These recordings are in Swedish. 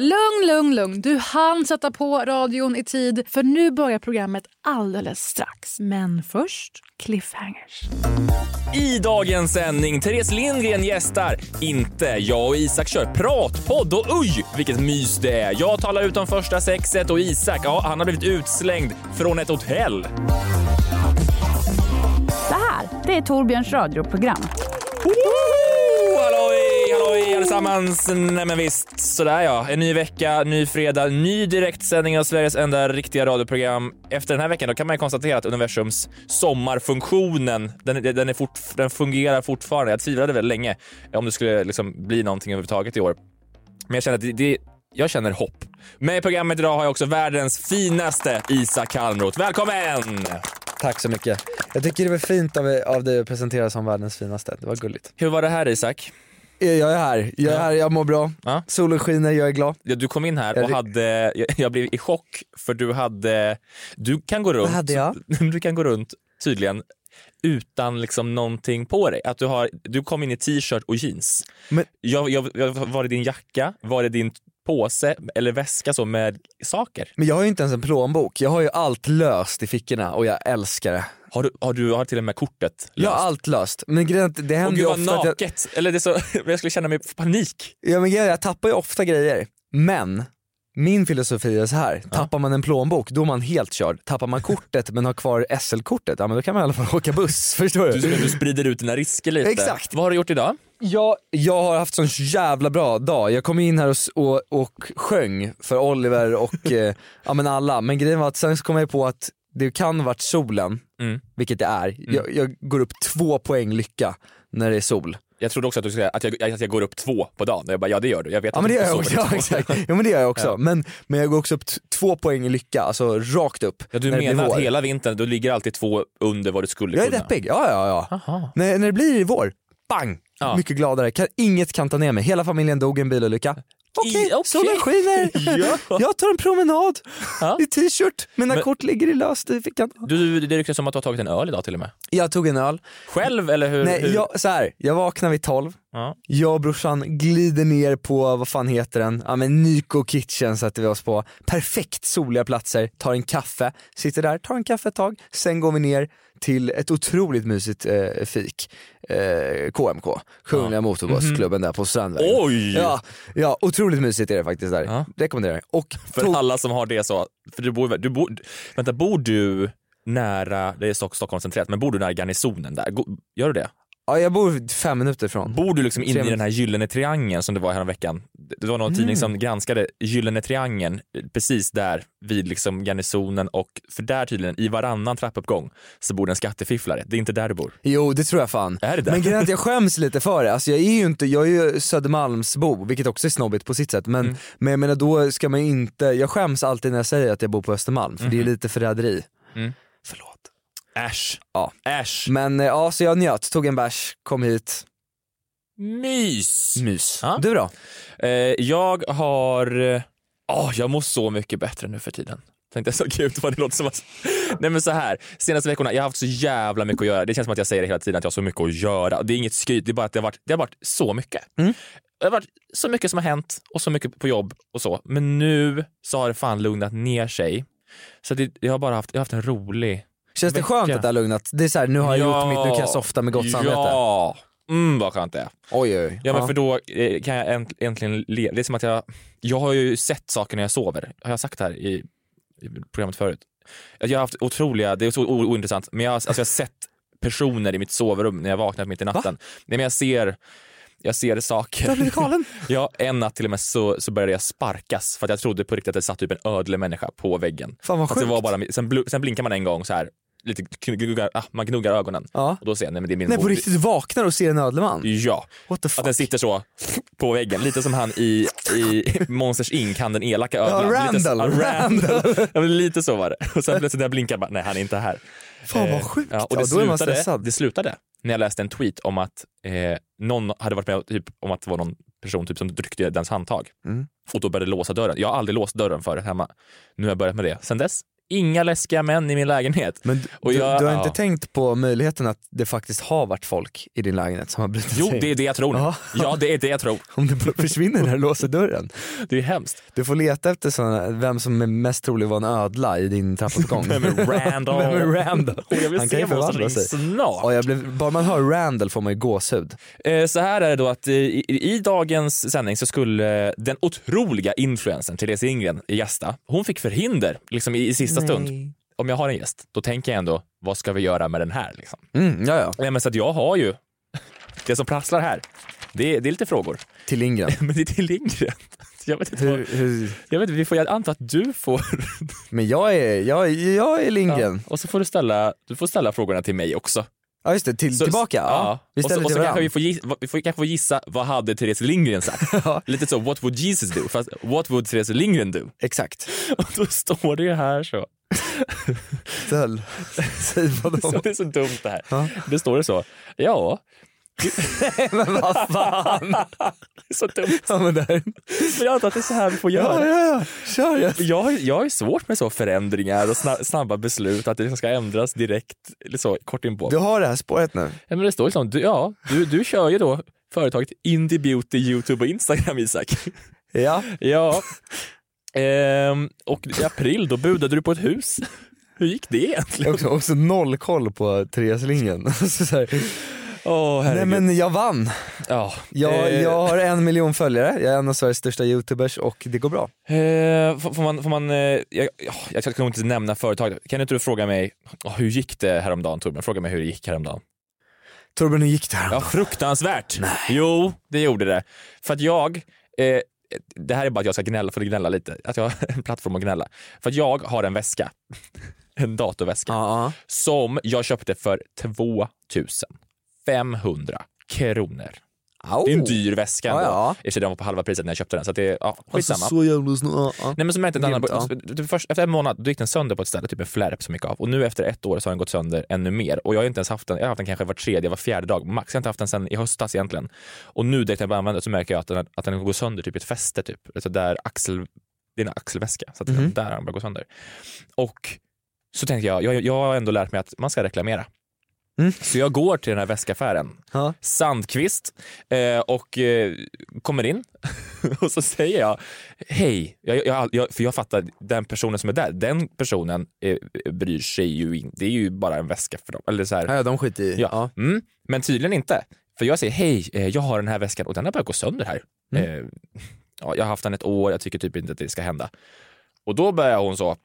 Lugn, lugn, lugn. Du hann sätta på radion i tid för nu börjar programmet alldeles strax. Men först cliffhangers. I dagens sändning, Therese Lindgren gästar. Inte jag och Isak kör pratpodd och uj vilket mys det är. Jag talar ut om första sexet och Isak, ja han har blivit utslängd från ett hotell. Det här, det är Torbjörns radioprogram. Woho! Halloj, halloj allesammans! Nej men visst, sådär ja. En ny vecka, ny fredag, ny direktsändning av Sveriges enda riktiga radioprogram. Efter den här veckan då kan man ju konstatera att universums sommarfunktionen, den, den, är fort, den fungerar fortfarande. Jag tvivlade väldigt länge om det skulle liksom bli någonting överhuvudtaget i år. Men jag känner att det, det jag känner hopp. Med i programmet idag har jag också världens finaste Isak Kalmroth. Välkommen! Tack så mycket. Jag tycker det var fint av, av dig att presentera som världens finaste. Det var gulligt. Hur var det här Isak? Jag är här, jag är här, jag mår bra. Ja. Solen skiner, jag är glad. Ja, du kom in här och hade, jag, jag blev i chock för du hade, du kan gå runt, hade jag? du kan gå runt tydligen utan liksom någonting på dig. Att du, har, du kom in i t-shirt och jeans. Men- Jag, jag, jag, var det din jacka? Var det din påse eller väska så med saker? Men jag har ju inte ens en plånbok, jag har ju allt löst i fickorna och jag älskar det. Har du, har du har till och med kortet Jag har löst? allt löst. Men grejen det Åh händer gud ju ofta att jag, naket! Eller det så, jag skulle känna mig panik. ja, men grejen är, jag tappar ju ofta grejer. Men min filosofi är så här. tappar man en plånbok då är man helt körd. Tappar man kortet men har kvar SL-kortet, ja men då kan man i alla fall åka buss. Förstår du? Du, du sprider ut dina risker lite. Exakt. Vad har du gjort idag? Jag, jag har haft sån jävla bra dag. Jag kom in här och, och, och sjöng för Oliver och eh, ja, men alla. Men grejen var att sen så kom jag på att det kan ha varit solen, Mm. vilket det är. Jag, jag går upp två poäng lycka när det är sol. Jag trodde också att du skulle säga att jag, att jag går upp två på dagen. Jag bara, ja det gör du. Jag vet Ja att men det gör jag också. Ja, exakt. ja men det gör jag också. Ja. Men, men jag går också upp två poäng i lycka, alltså rakt upp. Ja, du menar att hela vintern, du ligger alltid två under vad du skulle Jag är kunna? deppig, ja ja ja. Aha. När, när det blir vår, bang! Ja. Mycket gladare. Kan, inget kan ta ner mig. Hela familjen dog i en bilolycka. Okej, I- okej. solen skiner. Ja. Jag tar en promenad Ja. i t-shirt. Mina Men- kort ligger i löst i fickan. Du, det ryktas om att du har tagit en öl idag till och med. Jag tog en öl. Själv eller hur? Nej, hur? jag, så här, jag vaknar vid 12. Ja. Jag och brorsan glider ner på, vad fan heter den? Ja men Nyko Kitchen sätter vi oss på. Perfekt soliga platser, tar en kaffe, sitter där, tar en kaffe ett tag, sen går vi ner till ett otroligt mysigt eh, fik. Eh, KMK, Kungliga Motorbåtsklubben där på Strandvägen. Oj! Ja, ja, otroligt mysigt är det faktiskt där. Ja. Rekommenderar. Och För tog, alla som har det så, för du bor, du bor, vänta, bor du nära, det är Stock, Stockholm centrerat, men bor du nära Garnisonen där? Gör du det? Ja, jag bor fem minuter ifrån. Bor du liksom inne i den här gyllene triangeln som det var häromveckan? Det var någon tidning som granskade gyllene triangeln eh, precis där vid liksom Garnisonen och för där tydligen i varannan trappuppgång så bor det en skattefifflare. Det är inte där du bor. Jo det tror jag fan. Är det där? Men grejen är att jag skäms lite för det. Alltså jag är ju inte, jag är ju Södermalmsbo, vilket också är snobbigt på sitt sätt. Men, Mm. men jag menar då ska man ju inte, jag skäms alltid när jag säger att jag bor på Östermalm, för det är lite förräderi. Mm. Förlåt. Äsch. Ja. Äsch. Men eh, ja, så jag njöt, tog en bärs, kom hit, Mys. mys. Ja. Du då? Eh, jag har... Åh, jag mår så mycket bättre nu för tiden. Tänkte jag så, gud vad det låter som att... Nej men så här, senaste veckorna, jag har haft så jävla mycket att göra. Det känns som att jag säger det hela tiden, att jag har så mycket att göra. Det är inget skryt, det är bara att det har varit, det har varit så mycket. Mm. Det har varit så mycket som har hänt och så mycket på jobb och så. Men nu så har det fan lugnat ner sig. Så det, jag har bara haft, jag har haft en rolig... Känns det skönt att det har lugnat? Det är såhär, nu har jag gjort mitt, nu kan jag softa med gott samvete. Ja! Mm vad skönt det är. Oj oj. Ja men för då eh, kan jag änt- äntligen leva. Det är som att jag, jag har ju sett saker när jag sover. Har jag sagt det här i, i programmet förut? Jag har haft otroliga, det är så ointressant, men jag, alltså jag har sett personer i mitt sovrum när jag vaknat mitt i natten. Nej men jag ser, jag ser saker. Du har blivit galen. Ja, en natt till och med så, så började jag sparkas för att jag trodde på riktigt att det satt typ en ödle människa på väggen. Fan vad Fast det sjukt. var bara, sen, bl- sen blinkar man en gång så här lite gnuggar, ah, man gnuggar ögonen. Ja. Och då ser jag, nej men det är min Nej på riktigt, du vaknar och ser en ödleman? Ja, What the att fuck? den sitter så på väggen, lite som han i, i Monsters Inc, han den elaka ödlan. Ja, lite, så- Randall, ja, Randall. lite så var det. Och sen plötsligt när jag blinkar, bara, nej han är inte här. Fan vad Eh, sjukt. Ja, och det, Ja, slutade, det slutade när jag läste en tweet om att eh, någon hade varit med typ, om att det var någon person typ, som tryckte dens handtag Mm. och då började låsa dörren. Jag har aldrig låst dörren förut hemma. Nu har jag börjat med det. Sen dess, inga läskiga män i min lägenhet. Men Och du, jag- du har ja. inte tänkt på möjligheten att det faktiskt har varit folk i din lägenhet som har brutit Jo, sig det är det jag tror. Ja. Ja, det är det jag tror. Om det försvinner när du låser dörren. Det är hemskt. Du får leta efter såna, vem som är mest trolig var en ödla i din trappuppgång. Vem är Randall? Vem är Randall? Och jag vill Han se kan ju sig. snart. Ja, jag blev, bara man hör Randall får man ju gåshud. Eh, Så här är det då att eh, i, i dagens sändning så skulle den otroliga influencern Therese Ingren gästa. Hon fick förhinder liksom i, i sista stund. Om jag har en gäst, då tänker jag ändå, vad ska vi göra med den här? Liksom? Mm, ja, ja. Nej, men så att jag har ju, det som prasslar här, det, är- det är lite frågor. Till Lindgren. Men det är till Lindgren. Jag vet inte, Hur, vad, hur, jag vet vi får, jag antar att du får. men jag är, jag, jag är Lindgren. Och så får du ställa, du får ställa frågorna till mig också. Ja just det, till, Så- tillbaka. Ja. Vi och så, och så kanske vi får, gissa, vi får kanske få gissa vad hade Therese Lindgren sagt. Ja. Lite så, what would Jesus do? Fast what would Therese Lindgren do? Exakt. Och då står det ju här så. Ställ. Säg vadå? det är så dumt det här. Ja. Det står det så. Ja. men vad fan. Så dumt. Ja, men där. Men jag antar att det är så här vi får Ja, göra. ja, ja. Kör jag. Jag, har- jag har svårt med så förändringar och sna- snabba beslut, att det liksom ska ändras direkt, så, kort inpå. Du har det här spåret nu. Ja, men det står liksom, du, ja, du, du kör ju då företaget Indie Beauty, Youtube och Instagram Isak. Ja. Ja, ehm, och i april då budade du på ett hus. Hur gick det egentligen? också, också noll koll på Therese Åh nej men jag vann. ja. Jag, Eh, jag har en miljon följare, jag är en av Sveriges största youtubers och det går bra. Eh, får, man, får man, eh, jag, ja, jag ska nog inte nämna företaget. Kan inte du fråga mig, oh, hur gick det häromdagen Torbjörn? Fråga mig hur det gick häromdagen. Torbjörn, hur gick det här? Ja, fruktansvärt. Jo, det gjorde det. För att jag, eh, det här är bara att jag ska gnälla, för att gnälla lite, att jag har en plattform att gnälla. För att jag har en väska, en datorväska, Ja, som jag köpte för 2500 kronor. ja. Det är en dyr väska Ja, ändå. ja. Sig, den var på halva priset när jag köpte den, så det är ja, skitsamma. Alltså så jävla snå. Ja, ja. Nej men så märkte jag ett annat, typ först, efter en månad då gick den sönder på ett ställe, typ en flärp som gick av. Och nu efter ett år så har den gått sönder ännu mer. Och jag har inte ens haft den, jag har haft den kanske var tredje, var fjärde dag max. Jag har inte haft den sedan i höstas egentligen. Och nu direkt när jag börjar använda den så märker jag att den, att den går sönder typ i ett fäste typ. Alltså där axel, det är en axelväska, så att Mhm. där har den börjat gå sönder. Och så tänkte jag, jag, jag har ändå lärt mig att man ska reklamera. Mm. Så jag går till den här väskaffären, Ja. Sandqvist, eh, och eh, kommer in och så säger jag hej, jag, jag, jag, för jag fattar den personen som är där, den personen eh, bryr sig ju inte, det är ju bara en väska för dem. Eller så här, Ja, de skiter i. Ja. Mm, men tydligen inte. För jag säger hej, eh, jag har den här väskan och den har börjat gå sönder här. Mm. Eh, ja, jag har haft den ett år, jag tycker typ inte att det ska hända. Och då börjar hon så,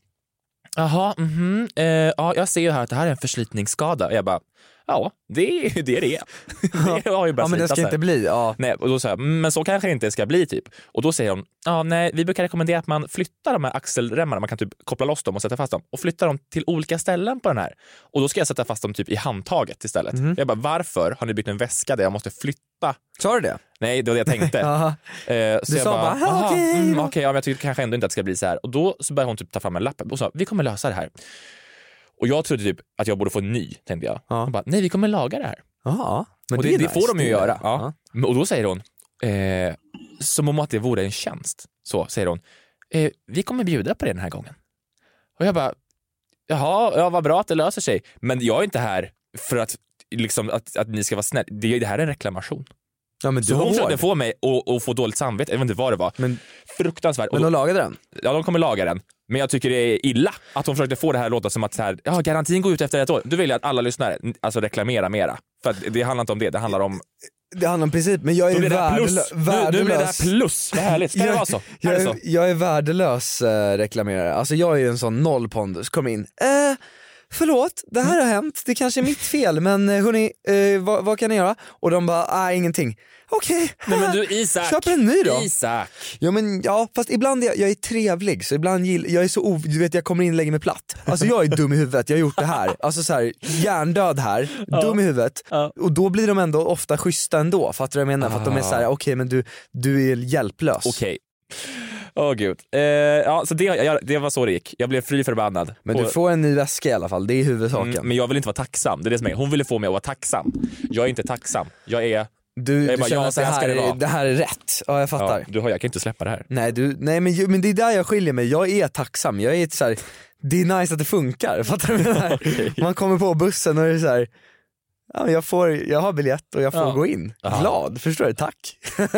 jaha, mhm, eh, ja, jag ser ju här att det här är en förslitningsskada. Och jag bara, ja, det är det det är. det har ju börjat Ja men det ska inte bli, ja. Nej, och då sa jag, "Mm, men så kanske det inte ska bli typ. Och då säger hon, ja nej, vi brukar rekommendera att man flyttar de här axelremmarna, man kan typ koppla loss dem och sätta fast dem och flytta dem till olika ställen på den här. Och då ska jag sätta fast dem typ i handtaget istället. Mhm. Jag bara, varför har ni byggt en väska där jag måste flytta? Sa du det? Nej, det var det jag tänkte. Eh, så Du jag sa bara, bara, "Aha, okej mm, då." okej, ja, men jag tycker kanske ändå inte att det ska bli så här. Och då så började hon typ ta fram en lapp och sa, vi kommer lösa det här. Och jag trodde typ att jag borde få en ny, tänkte jag. Ja. Hon bara, nej vi kommer laga det här Ja, men och det, det, nice. får de ju Det göra. det. Ja. Men- Och då säger hon, eh, som om att det vore en tjänst, så säger hon, eh, vi kommer bjuda på det den här gången. Och jag bara, jaha, ja, vad bra att det löser sig. Men jag är inte här för att, liksom, att, att ni ska vara snälla. Det, det här är en reklamation. Ja men du Så hon försökte få mig att, att få dåligt samvete, jag vet inte vad det var. Men, Fruktansvärt. Men de lagade den? ja, de kommer laga den. Men jag tycker det är illa att hon försökte få det här att låta som att så här, ja, garantin går ut efter ett år. Du vill jag att alla lyssnare alltså, reklamera mera. För det handlar inte om det, det handlar om Det handlar om princip, men jag är blir det här värdelö- plus. Nu, nu blir det här värdelös. plus. Vad härligt. Ska det vara så? Är Jag, det så? är, jag är värdelös eh, reklamerare, alltså jag är ju en sån noll pondus, kom in, eh, förlåt, det här har hänt, det kanske är mitt fel men eh, hörni, eh, vad, vad kan ni göra? Och de bara, nej ingenting. Okej, Nej men du Isak. köper en ny då. Isak. Ja men ja, fast ibland är jag, jag är trevlig så ibland gill, jag är så o, du vet jag kommer in och lägger mig platt. Alltså jag är dum i huvudet, jag har gjort det här. Alltså så här, hjärndöd här, dum i huvudet. Och då blir de ändå ofta schyssta ändå, fattar du vad jag menar? För att de är så här: Ah. okej men du, du är hjälplös. Okej. Åh gud. Eh, ja, så det, jag, det var så det gick. Jag blev fly förbannad. Men du Och- får en ny väska i alla fall, det är huvudsaken. Mm, men jag vill inte vara tacksam. Det är det som är. Hon ville få mig att vara tacksam. Jag är inte tacksam. Jag är... Du, Jag är du bara, känner ja, att det här det är, det här är rätt? Ja jag fattar. Ja, du jag kan inte släppa det här. Nej, du, nej men, men det är där jag skiljer mig, jag är tacksam, jag är så här, det är nice att det funkar, fattar du vad menar? Man kommer på bussen och det är så här, ja, jag, får, jag har biljett och jag får Ja. gå in, Aha. glad, förstår du? Tack.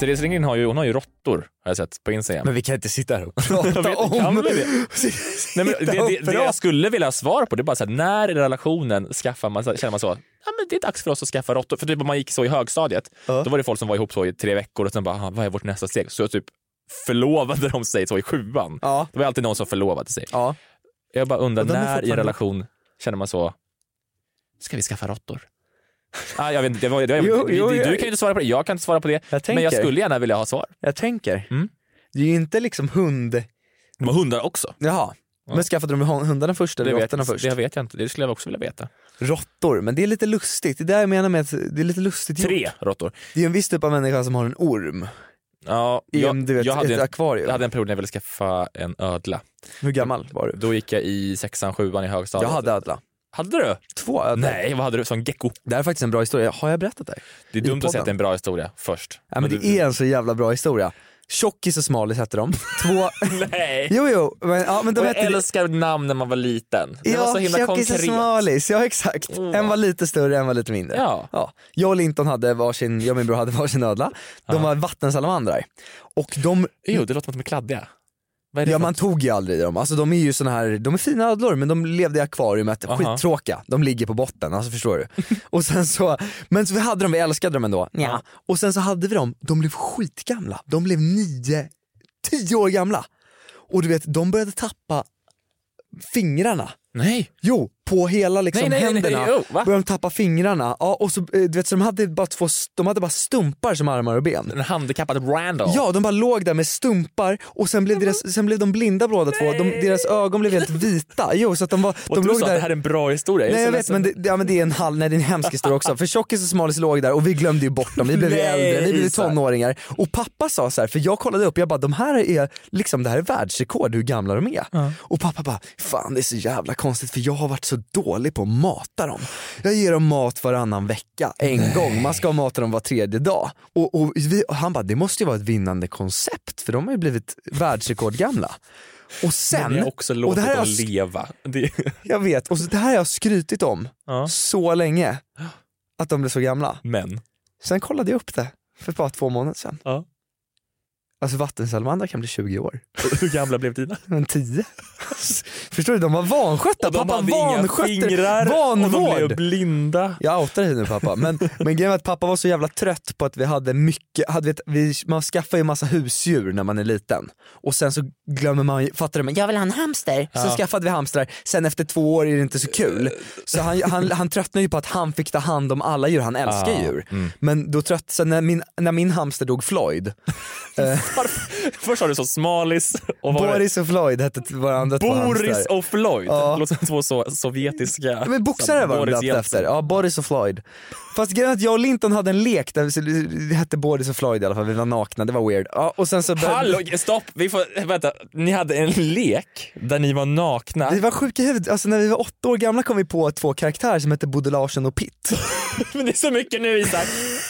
Therese Lindgren har ju, hon har ju råttor har jag sett på Instagram. Men vi kan inte sitta här och prata vet, om... kan vi det? Nej, men det, det, det jag skulle vilja ha svar på det är bara så här, när i relationen skaffar man, känner man så, ja men det är dags för oss att skaffa råttor. För typ om man gick så i högstadiet, Ja. då var det folk som var ihop så i tre veckor och sen bara, "Ah, vad är vårt nästa steg? Så typ förlovade de sig så i sjuan. Ja, Det var alltid någon som förlovade sig. ja. Jag bara undrar, när i relation känner man så, ska vi skaffa råttor? Ah, jag vet inte, det var, det var, Jo, jo, du, jag- kan ju inte svara på det, jag kan inte svara på det. Jag Men jag tänker. skulle gärna vilja ha svar. Jag tänker. Mm. Det är ju inte liksom hund... De har hundar också. Jaha. Ja. Men skaffade de hundarna först eller råttorna först? det vet jag inte, det skulle jag också vilja veta. Råttor, men det är lite lustigt. Det är det jag menar med att det är lite lustigt gjort. Tre råttor. Det är en viss typ av människa som har en orm Ja, i jag, en, du vet, jag, hade ett en, akvarium. jag hade en period när jag ville skaffa en ödla. Hur gammal var du? Då gick jag i sexan, sjuan i högstadiet. Jag hade ödla. Hade du? Två ödlor. Nej, vad hade du? Som gecko? Det här är faktiskt en bra historia, har jag berättat det? Det är I dumt att säga att det är en bra historia först. Ja men det du, är en så jävla bra historia. Tjockis och Smalis hette de. Två... Nej! jo jo, men, ja, men de Och jag hette... älskar namn när man var liten. Det var Ja, så himla Tjockis och konkret. Smalis, ja exakt. Åh. En var lite större, en var lite mindre. Ja. Ja. Jag och Linton hade varsin, jag och min bror hade varsin ödla. De Ja. var vattensalamandrar. Och de, Jo, det låter som att de är kladdiga. Ja man tog ju aldrig i dem. Alltså de är ju såna här, de är fina ödlor men de levde i akvariumet, Aha. skittråkiga. De ligger på botten, alltså förstår du. och sen så, men så vi hade dem, vi älskade dem ändå. Ja. Och sen så hade vi dem, de blev skitgamla. De blev nio, tio år gamla. Och du vet, de började tappa fingrarna. Nej! Jo, på hela liksom Nej, nej, händerna nej, oh, började de tappa fingrarna. Ja, och så, eh, du vet, så de, hade bara två, de hade bara stumpar som armar och ben. En handikappad Randall. Ja, de bara låg där med stumpar och sen blev, deras, sen blev de blinda båda två. De, deras ögon blev helt vita. Jo, så att de var, Och de du låg sa där... att det här är en bra historia. Nej jag vet men det, ja, men det är en halv, nej det är en hemsk historia också. För Tjockis och Smalis låg där och vi glömde ju bort dem, vi blev äldre, vi blev tonåringar. Och pappa sa så här, för jag kollade upp, jag bara de här är liksom, det här är världsrekord hur gamla de är. Och pappa bara, fan det är så jävla konstigt för jag har varit så dålig på att mata dem. Jag ger dem mat varannan vecka, en gång, man ska mata dem var tredje dag. Och, och, vi, och han bara, det måste ju vara ett vinnande koncept för de har ju blivit världsrekordgamla. Och sen, Men har också och låtit det här dem jag leva. Det, jag vet, och det här har jag skrytit om ja. så länge. Att de blev så gamla. Men. Sen kollade jag upp det för bara två månader sedan. Ja. Alltså vattensalamander kan bli 20 år. Hur gamla blev dina? Men 10. Förstår du, de var vanskötta. Och de pappa hade inga fingrar och de vanvård. blev blinda. Jag outar dig nu pappa, men, men grejen var att pappa var så jävla trött på att vi hade mycket, hade vi, ett- vi, man skaffar ju massa husdjur när man är liten och sen så glömmer man fattar du, men jag vill ha en hamster. Så Ja. skaffade vi hamstrar, sen efter två år är det inte så kul. Så han, han, han tröttnade ju på att han fick ta hand om alla djur, han älskar Ah, djur. mm. Men då trött, sen när min, när min hamster dog Floyd, eh, Först har du så smalis och Boris och Floyd hette t- våra andra två Boris och Floyd. Ja. Låter som två så, sovjetiska... Men boxare var de döpta efter. Ja, Boris och Floyd. Fast grejen att jag och Linton hade en lek där vi, det hette Boris och Floyd i alla fall, vi var nakna, det var weird. Ja, och sen så började- Hallå, stopp! Vi får, vänta, ni hade en lek där ni var nakna. Vi var sjuka i huvudet, alltså när vi var åtta år gamla kom vi på två karaktärer som hette Bodil Larsson och Pitt. Men det är så mycket nu Isak.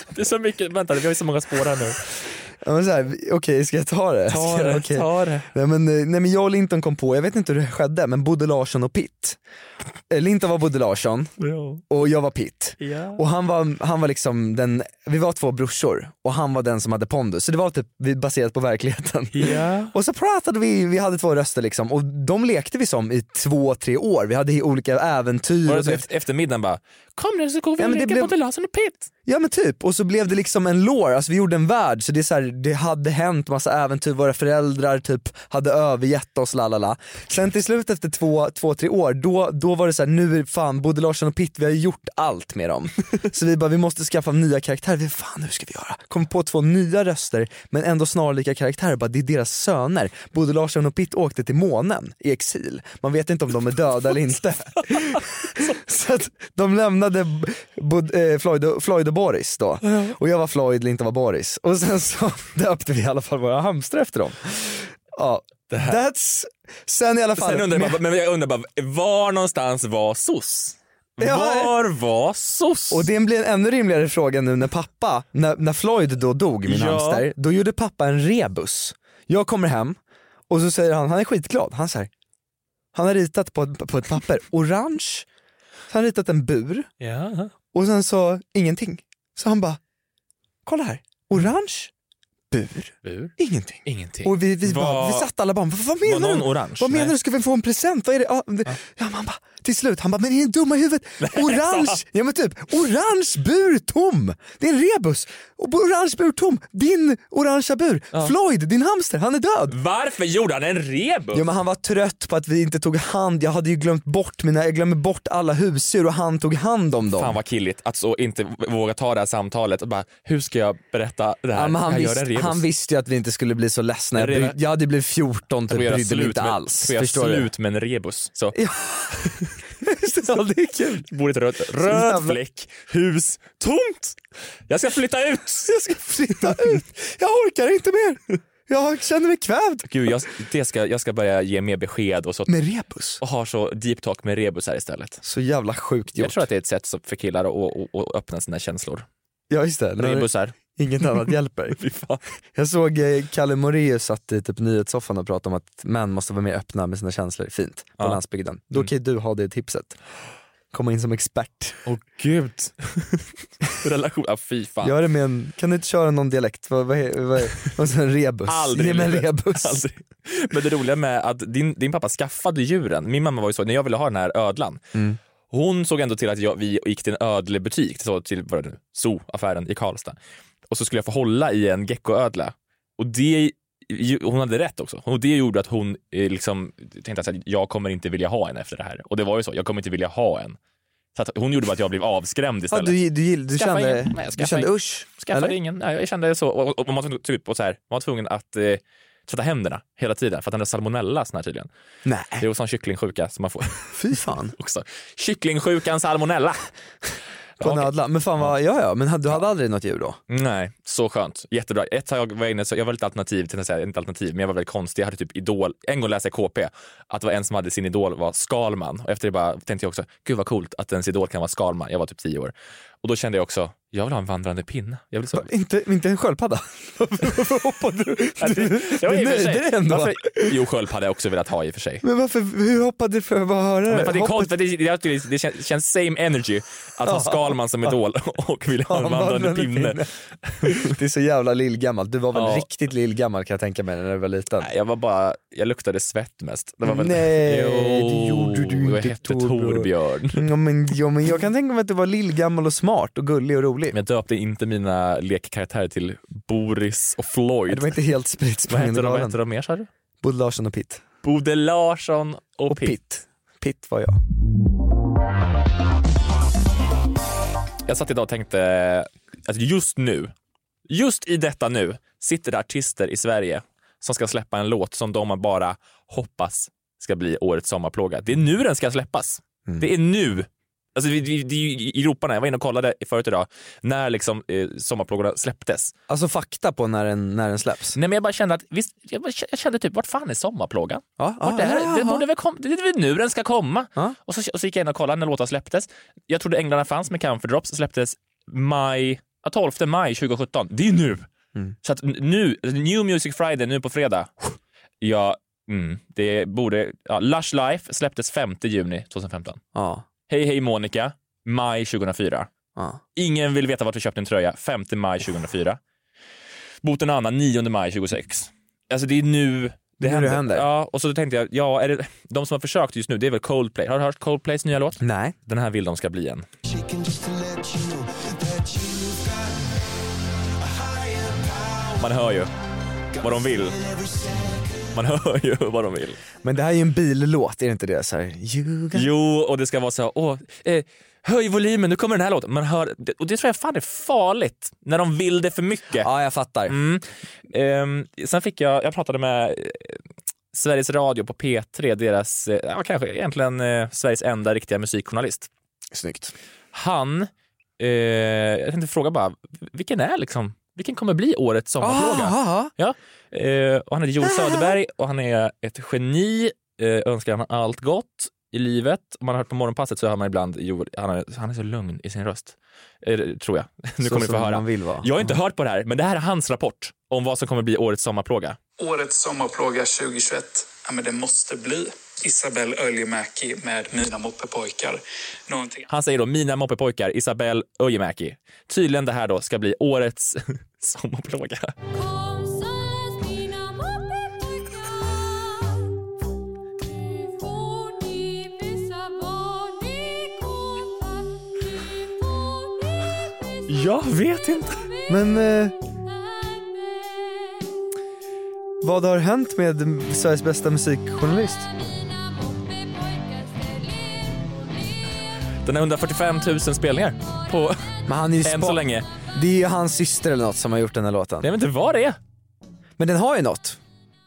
Det är så mycket, vänta vi har ju så många spår här nu. Ja, men så här, Okej, ska jag ta det? Ta det, okej. ta det. Nej men, eh, nej men jag och Linton kom på, jag vet inte hur det skedde, men Bodil Larsson och Pitt. Eh, Linton var Bodil Larsson Ja. och jag var Pitt. Ja. Och han var, han var liksom den, vi var två brorsor och han var den som hade pondus. Så det var typ baserat på verkligheten. Ja. Och så pratade vi, vi hade två röster liksom och de lekte vi som i två, tre år. Vi hade olika äventyr. Och så så efter, eftermiddagen bara, kom nu så går vi Ja, och leker blev- Larsson och Pitt. Ja men typ, och så blev det liksom en lore, alltså vi gjorde en värld så det är så här, det hade hänt massa äventyr, våra föräldrar typ hade övergett oss lalala. Sen till slut efter två, två tre år, då, då var det så här, nu fan Bodil Larsson och Pitt, vi har gjort allt med dem. så vi bara, vi måste skaffa nya karaktärer, vi fan hur ska vi göra? Kom på två nya röster men ändå snarlika karaktärer, bara det är deras söner. Bodil Larsson och Pitt åkte till månen i exil, man vet inte om de är döda eller inte. Så att de lämnade Bod, eh, Floyd, och, Floyd och Boris då. Och jag var Floyd, Linton var Boris. Och sen så döpte vi i alla fall våra hamstrar efter dem. Ja, that's... Sen i alla fall... Sen undrar jag, bara, men jag undrar bara, var någonstans var SOS? Ja, Var var SOS? och det blir en ännu rimligare fråga nu när pappa, när, när Floyd då dog, min Ja. hamster, då gjorde pappa en rebus. Jag kommer hem och så säger han, han är skitglad, han säger han har ritat på, ett- på ett papper, orange, så han ritat en bur, Ja. Och sen så ingenting. Så han bara, kolla här, orange, bur, Bur? ingenting. Ingenting. Och vi, vi, bara, Var- vi satt alla bara, vad, vad menar du? orange? Vad menar Nej. du, ska vi få en present? Vad är det? Ja, det, ja. man bara, till slut, han bara, men är ni dumma i huvudet? Orange, ja men typ, orange bur tom! Det är en rebus. Orange bur tom, din orangea bur. Floyd, din hamster, han är död. Varför gjorde han en rebus? Ja men han var trött på att vi inte tog hand, jag hade ju glömt bort mina, jag glömde bort alla husdjur och han tog hand om dem. Fan vad killigt att så inte våga ta det här samtalet och bara, hur ska jag berätta det här? Ja, han, jag rebus. Han visste ju att vi inte skulle bli så ledsna, jag, redan- bryd, jag hade blivit 14 typ, brydde mig inte alls. får göra slut med en rebus. Så, Ja. ja det är kul. bor ett rött, röd fläck, hus, tomt! Jag ska flytta ut! Jag ska flytta ut, jag orkar inte mer. Jag känner mig kvävd. Gud, jag, det ska, jag ska börja ge mer besked och, så, Med rebus. och ha så deep talk med rebusar istället. Så jävla sjukt gjort. Jag tror att det är ett sätt för killar att, att, att öppna sina känslor. Ja just det, Rebusar. Inget annat hjälper. Jag såg eh, Kalle Moraeus satt i typ nyhetssoffan och pratade om att män måste vara mer öppna med sina känslor, fint, på Ja. landsbygden. Då kan ju du ha det tipset. Komma in som expert. Åh gud. Relation, ja fy fan. Gör det med en, kan du inte köra någon dialekt? Vad, vad, vad, vad är en rebus? Aldrig Ge mig en rebus. Aldrig. Men det roliga med att din, din pappa skaffade djuren, min mamma var ju så, när jag ville ha den här ödlan, Mm. hon såg ändå till att jag, vi gick till en ödlebutik, så till vad är det nu, zooaffären i Karlstad. Och så skulle jag få hålla i en geckoödla. Och det, hon hade rätt också. Och det gjorde att hon eh, liksom tänkte att jag kommer inte vilja ha en efter det här. Och det var ju så, jag kommer inte vilja ha en. Så att hon gjorde bara att jag blev avskrämd Ja, istället. du, du, du Skaffa kände, ingen. Nej, jag du kände ingen. usch? Skaffade eller? ingen. Nej, jag kände så. Och, och, och man, typ, och så här, man var tvungen att eh, tvätta händerna hela tiden för att den hade salmonella sån här tydligen. Nej, Det är sån kycklingsjuka som man får fy fan. också. Kycklingsjukan salmonella. På en okej. ödla. Men fan vad, ja ja, men du hade aldrig något djur då? Nej, så skönt. Jättebra. Ett var jag inne, så jag var lite alternativ, till säga, inte alternativ, men jag var väldigt konstig. Jag hade typ idol, en gång läste jag KP, att det var en som hade sin idol var Skalman. Och efter det bara tänkte jag också, gud vad coolt att ens idol kan vara Skalman. Jag var typ tio år. Och då kände jag också, jag vill ha en vandrande pinne. Jag vill så... Inte, inte en sköldpadda? Varför hoppade du? Ja, det- det Du nöjde dig ändå. Varför, jo, sköldpadda hade jag också velat ha i och för sig. Men varför, hur hoppade du för att bara höra Men för det, är Hoppet- konst, för det, det, det, det känns, känns same energy att ha Skalman som idol och vilja ha en vandrande vandrande pinne. Det är så jävla lillgammalt. Du var väl Ja. riktigt lillgammal kan jag tänka mig när du var liten? Nej, jag var bara, jag luktade svett mest. Det var väl, Nej, jo, det gjorde du Jag inte, hette Torbjörn. Ja men, ja men jag kan tänka mig att du var lillgammal och smart och gullig och rolig. Men jag döpte inte mina lekkaraktärer till Boris och Floyd. Det var inte helt spritt vad, hette de, hette de mer sa du? Bodil Larsson och Pitt. Bode Larsson och, Och Pitt. Pitt. Pitt var jag. Jag satt idag och tänkte att just nu, just i detta nu, sitter det artister i Sverige som ska släppa en låt som de bara hoppas ska bli årets sommarplåga. Det är nu den ska släppas. Mm. Det är nu. Alltså, vi, vi, det är ju i Europa, jag var inne och kollade förut idag, när liksom, eh, sommarplågorna släpptes. Alltså fakta på när den, när den släpps? Nej men jag bara kände att, visst, jag, bara, jag kände typ, vart fan är sommarplågan? Ja, Vart är det? ja, Det, borde väl kom, det är väl nu den ska komma? Ja. Och, så, och så gick jag in och kollade när låtarna släpptes. Jag trodde Änglarna fanns med Camphor Drops, släpptes maj, ja, 12 maj 2017. Det är nu! Mm. Så att nu, New Music Friday nu på fredag, ja, mm, det borde, ja, Lush Life släpptes 5 juni 2015. Ja. Hej hej Monica, maj 2004. Ja. Ingen vill veta vart du köpte din tröja, 5 maj 2004. Boten Anna, 9 maj 2026. Alltså det är nu det händer. det händer. Ja, och så tänkte jag, ja, är det, de som har försökt just nu, det är väl Coldplay. Har du hört Coldplays nya låt? Nej. Den här vill de ska bli en. Man hör ju vad de vill. Man hör ju vad de vill. Men det här är ju en billåt, är det inte det? Så här. Jo, och det ska vara så, åh, eh, höj volymen, nu kommer den här låten. Man hör, och det tror jag fan är farligt, när de vill det för mycket. Ja, jag fattar. Mm. Ehm, sen fick jag, jag pratade med eh, Sveriges Radio på P3, deras, eh, ja, kanske egentligen eh, Sveriges enda riktiga musikjournalist. Snyggt. Han, eh, jag tänkte fråga bara, vilken är liksom, vilken kommer bli årets sommarplåga? Ah, Ja, eh, och han heter Joel Söderberg och han är ett geni, eh, önskar han allt gott i livet. Om man har hört på morgonpasset så hör man ibland Joel, han är, han är så lugn i sin röst. Eh, tror jag. Nu Så kommer ni få höra. vill vara. Jag har inte hört på det här, men det här är hans rapport om vad som kommer bli årets sommarplåga. Årets sommarplåga 2021, ja men det måste bli Isabelle Öljemäki med Mina moppepojkar. Någonting Han säger då Mina moppepojkar, Isabelle Öjemäki. Tydligen det här då ska bli årets sommarplåga. Jag vet inte. Men eh, vad har hänt med Sveriges bästa musikjournalist? Den har 145 000 spelningar på Men han är ju än så länge. Det är ju hans syster eller något som har gjort den här låten. Jag vet inte vad det är. Men den har ju något.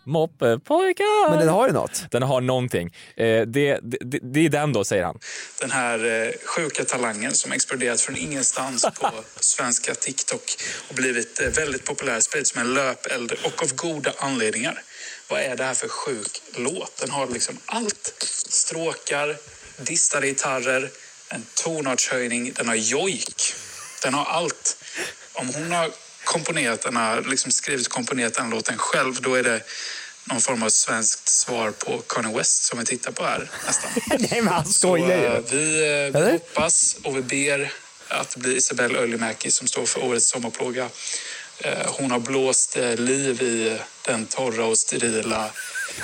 Moppepojkar. Men den har ju något. Den har någonting. Eh, det, det, det, är den då, säger han. Den här eh, sjuka talangen som exploderat från ingenstans på svenska TikTok och blivit eh, väldigt populär, sprids som en löpeld och av goda anledningar. Vad är det här för sjuk låt? Den har liksom allt. Stråkar, distade gitarrer, en tonartshöjning, den har jojk. Den har allt. Om hon har komponerat den här, liksom skrivit och komponerat den låten själv, då är det någon form av svenskt svar på Kanye West som vi tittar på här nästan. Nej men han skojar ju. eh, vi, eh, Eller? hoppas och vi ber att det blir Isabelle Öljemäki som står för årets sommarplåga. Eh, Hon har blåst liv i den torra och sterila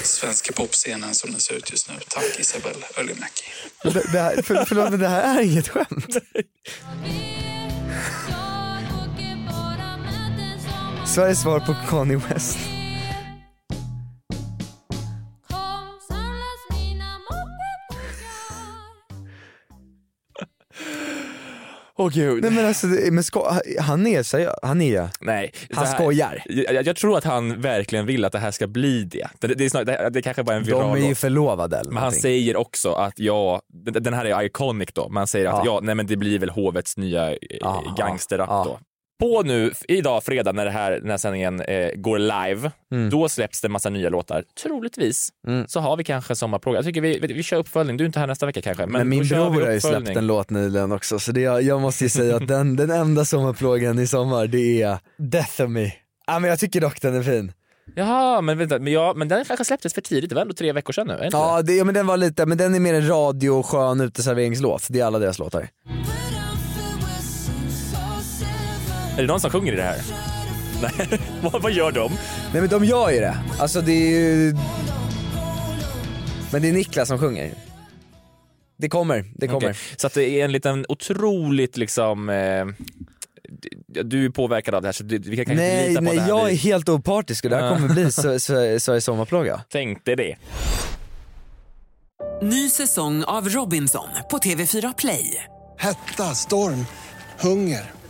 svenska popscenen som den ser ut just nu. Tack Isabelle Öljemäki. Det, det här, för, förlåt men det här är inget skämt. Sveriges svar på Kanye West. Åh gud. Nej men alltså, men sko- han är seriös, han är Nej. Han här- skojar. Jag, jag tror att han verkligen vill att det här ska bli det. Det, det, är, snarare, det, det kanske bara är en viral De är ju förlovade eller Men han säger också att ja, den den här är iconic då. Man säger att Ja. ja, nej men det blir väl hovets nya eh, Ja, gangsterrap ja. då. På nu, idag fredag när det här, den här sändningen eh, går live, Mm. då släpps det en massa nya låtar. Troligtvis så har vi kanske sommarplåga. Jag tycker vi, vi kör uppföljning. Du är inte här nästa vecka kanske. Men, Men min bror har ju släppt en låt nyligen också så det, jag måste ju säga att den, den enda sommarplågan i sommar det är Death of Me. Ja men jag tycker dock den är fin. Jaha, men vänta, men, ja, men den kanske släpptes för tidigt. Det var ändå tre veckor sedan nu. Ja, det, ja men den var lite, men den är mer en radio skön uteserveringslåt. Det är alla deras låtar. Är det någon som sjunger i det här? Nej, vad, vad gör de? Nej men de gör ju det. Alltså det är ju... Men det är Niklas som sjunger. Det kommer, det kommer. Okej, Så att det är en liten otroligt liksom eh, d- du är påverkad av det här så du, vi kan kanske inte Nej, lita på nej det här. jag är Vi helt opartisk och det här kommer bli Sve- Sve- Sveriges sommarplåga. tänkte det. Ny säsong av Robinson på TV4 Play. Hetta, storm, hunger.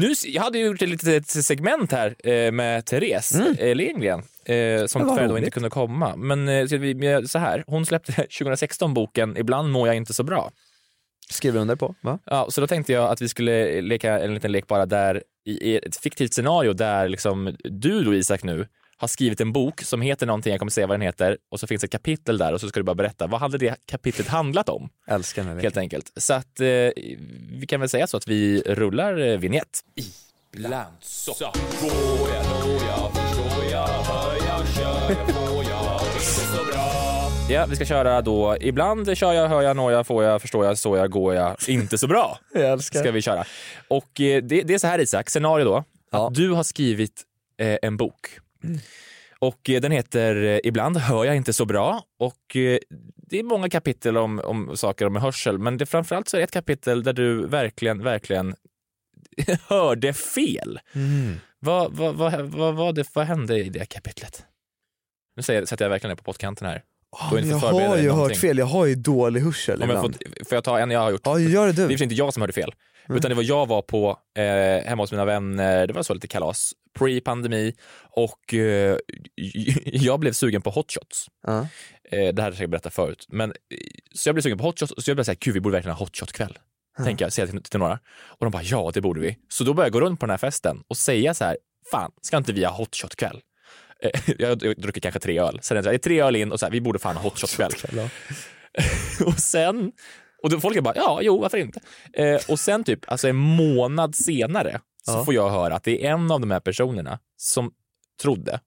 Nu, jag hade ju gjort ett litet segment här eh, med Therese Mm. eh, Lindgren eh, som tyvärr då inte kunde komma. Men så här, hon släppte 2016 boken Ibland mår jag inte så bra. Skriver under på, va? Ja, så då tänkte jag att vi skulle leka en liten lek bara där i, i ett fiktivt scenario där liksom du då Isak nu har skrivit en bok som heter någonting, jag kommer säga vad den heter, och så finns ett kapitel där och så ska du bara berätta vad hade det kapitlet handlat om? Älskar den Helt enkelt. Så att eh, vi kan väl säga så att vi rullar eh, vignett. Ibland så går jag, når jag, förstår jag, hör jag, kör jag, får jag, inte så bra. Ja, vi ska köra då. Ibland kör jag, hör jag, når jag, får jag, förstår jag, så jag, går jag, inte så bra. Jag älskar. Ska vi köra. Och eh, det, det är så här Isak, scenario då. Att du har skrivit eh, en bok. Och eh, den heter eh, Ibland hör jag inte så bra och eh, det är många kapitel om, om saker om hörsel men det framförallt så är det ett kapitel där du verkligen, verkligen hörde fel. Mm. Vad, vad, vad, vad, vad, det, vad hände i det kapitlet? Nu säger, sätter jag verkligen ner på pottkanten här. Inte jag har ju hört fel, jag har ju dålig hörsel Ja, ibland. får, får jag ta en jag har gjort? Ja, gör det du. Det är inte jag som hörde fel. Utan det var jag var på eh, hemma hos mina vänner, det var så lite kalas, pre-pandemi och eh, jag blev sugen på hot shots. Ja. Eh, det här har jag säkert berättat förut. Men, eh, så jag blev sugen på hot shots och så jag blev såhär, gud vi borde verkligen ha hot shot kväll. Tänker jag, säga till, till några. Och de bara, ja det borde vi. Så då började jag gå runt på den här festen och säga så här, fan ska inte vi ha hot shot kväll? Eh, jag druckit kanske tre öl. Sen är det tre öl in och så här, vi borde fan ha hot shot kväll. och sen, och då folk är bara, ja, jo, varför inte? Eh, och sen typ, alltså en månad senare så Ja. får jag höra att det är en av de här personerna som trodde,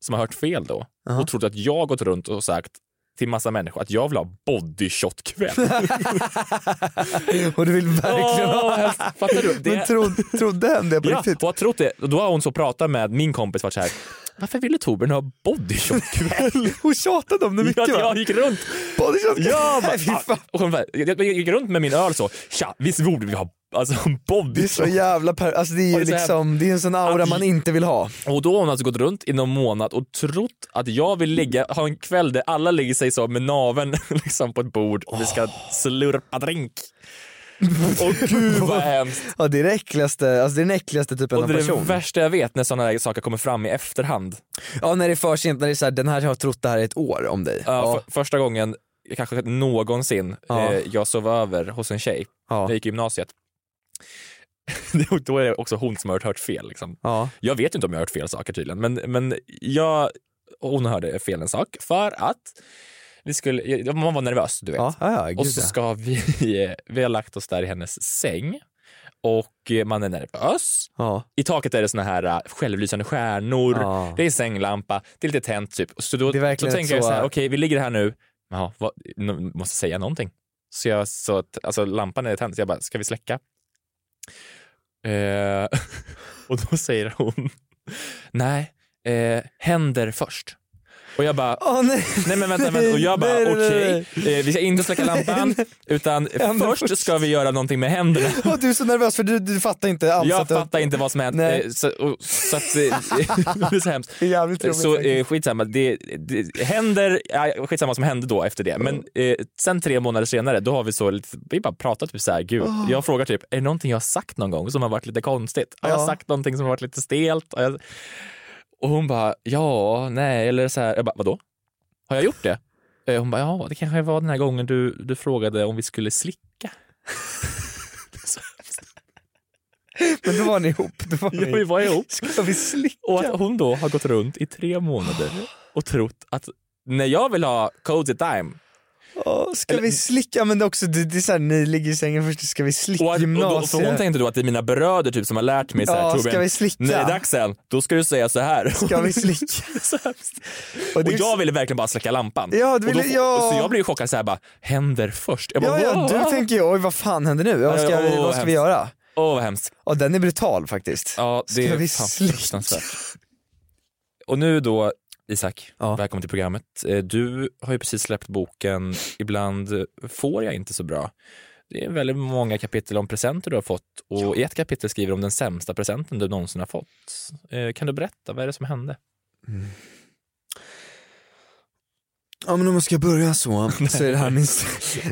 som har hört fel då, Ja. och trodde att jag gått runt och sagt till massa människor att jag vill ha bodyshot-kväll. och du vill verkligen ha... helst- fattar du? Det- Men tro, trodde han det på Ja, riktigt? och har trott det. Och då har hon så pratat med min kompis varit så här, varför ville Torbjörn ha bodyshot-kväll? Hon tjatade om det mycket Ja, va? jag gick runt. Bodyshot Ja, bara, Nej, fy fan. och hon bara, jag, gick runt med min öl så, tja, visst borde vi ha alltså, Det är så jävla per... Alltså det är ju det här- liksom, det är en sån aura Att- man inte vill ha. Och då har hon alltså gått runt i någon månad och trott att jag vill ligga, ha en kväll där alla lägger sig så med naveln liksom på ett bord och vi ska slurpa drink. Och gud vad hemskt. Ja det är det äckligaste, alltså det är den äckligaste typen Och av det är det person. värsta jag vet när sådana här saker kommer fram i efterhand. Ja när det är för sent, när det är såhär, den här har trott det här i ett år om dig. Ja, för, första gången, kanske någonsin, Ja. eh, jag sov över hos en tjej Ja. när jag gick i gymnasiet. Och Då är det också hon som har hört fel. Liksom. Ja. Jag vet inte om jag har hört fel saker tydligen, men, men jag, hon hörde fel en sak för att vi skulle, man var nervös, du vet. Ja, ja, gud, och så ska vi, vi har lagt oss där i hennes säng och man är nervös. Ja. I taket är det såna här äh, självlysande stjärnor, Ja. det är sänglampa, det är lite tänt typ. Så då, Det då tänker jag så- så här, okej vi ligger här nu, ja, vad, nu, måste säga någonting. Så jag, så att, alltså lampan är tänd, så jag bara, ska vi släcka? Eh, och då säger hon, nej, eh, händer först. Och jag bara, Åh nej. nej men vänta, vänta. Och jag bara, okej, nej, eh, vi ska inte släcka lampan, utan Händer först ska vi göra någonting med händerna. Och du är så nervös för du, du fattar inte alls Jag att du- fattar inte vad som hänt. Nej. Eh, Så, och, så att, eh, det är så hemskt. Det är jävligt roligt Så eh, skitsamma, det, det händer, ja, skitsamma vad som hände då efter det. Men sen tre månader senare, då har vi så lite, vi bara pratat typ så här, gud, Oh. jag frågar typ, är det någonting jag har sagt någon gång som har varit lite konstigt? Har jag Ja. sagt någonting som har varit lite stelt? Och hon bara, ja, nej, eller så här, jag bara, vadå? Har jag gjort det? Eh, Hon bara, ja, det kanske var den här gången du, du frågade om vi skulle slicka. Men då var ni ihop. Då var Ja, ni... vi var ihop. Ska vi slicka? Och att hon då har gått runt i tre månader och trott att när jag vill ha cozy time Ska Eller- vi slicka? Men det är också, det, det är såhär, ni ligger i sängen först, ska vi slicka och, att, och då, gymnasiet? för hon tänkte då att det är mina bröder typ som har lärt mig så här, Ja, Torbjörn, ska vi slicka? är dags sen, då ska du säga så här. Ska vi slicka? Och Och, jag ville verkligen bara släcka lampan. Ja, du och då, ville- ja. Så jag blev chockad så här bara, händer först. Jag bara, Ja, ja, du tänker ju oj vad fan händer nu? Vad ska, Ja, vi, vad ska vi göra? Åh vad hemskt. Ja den är brutal faktiskt. Ja, det Ska är vi slicka? Och nu då, Isak, välkommen till programmet. Eh, Du har ju precis släppt boken Ibland får jag inte så bra. Det är väldigt många kapitel om presenter du har fått och i ett kapitel skriver du om den sämsta presenten du någonsin har fått. Eh, Kan du berätta, vad är det som hände? Ja men om man ska börja så, så är det här min,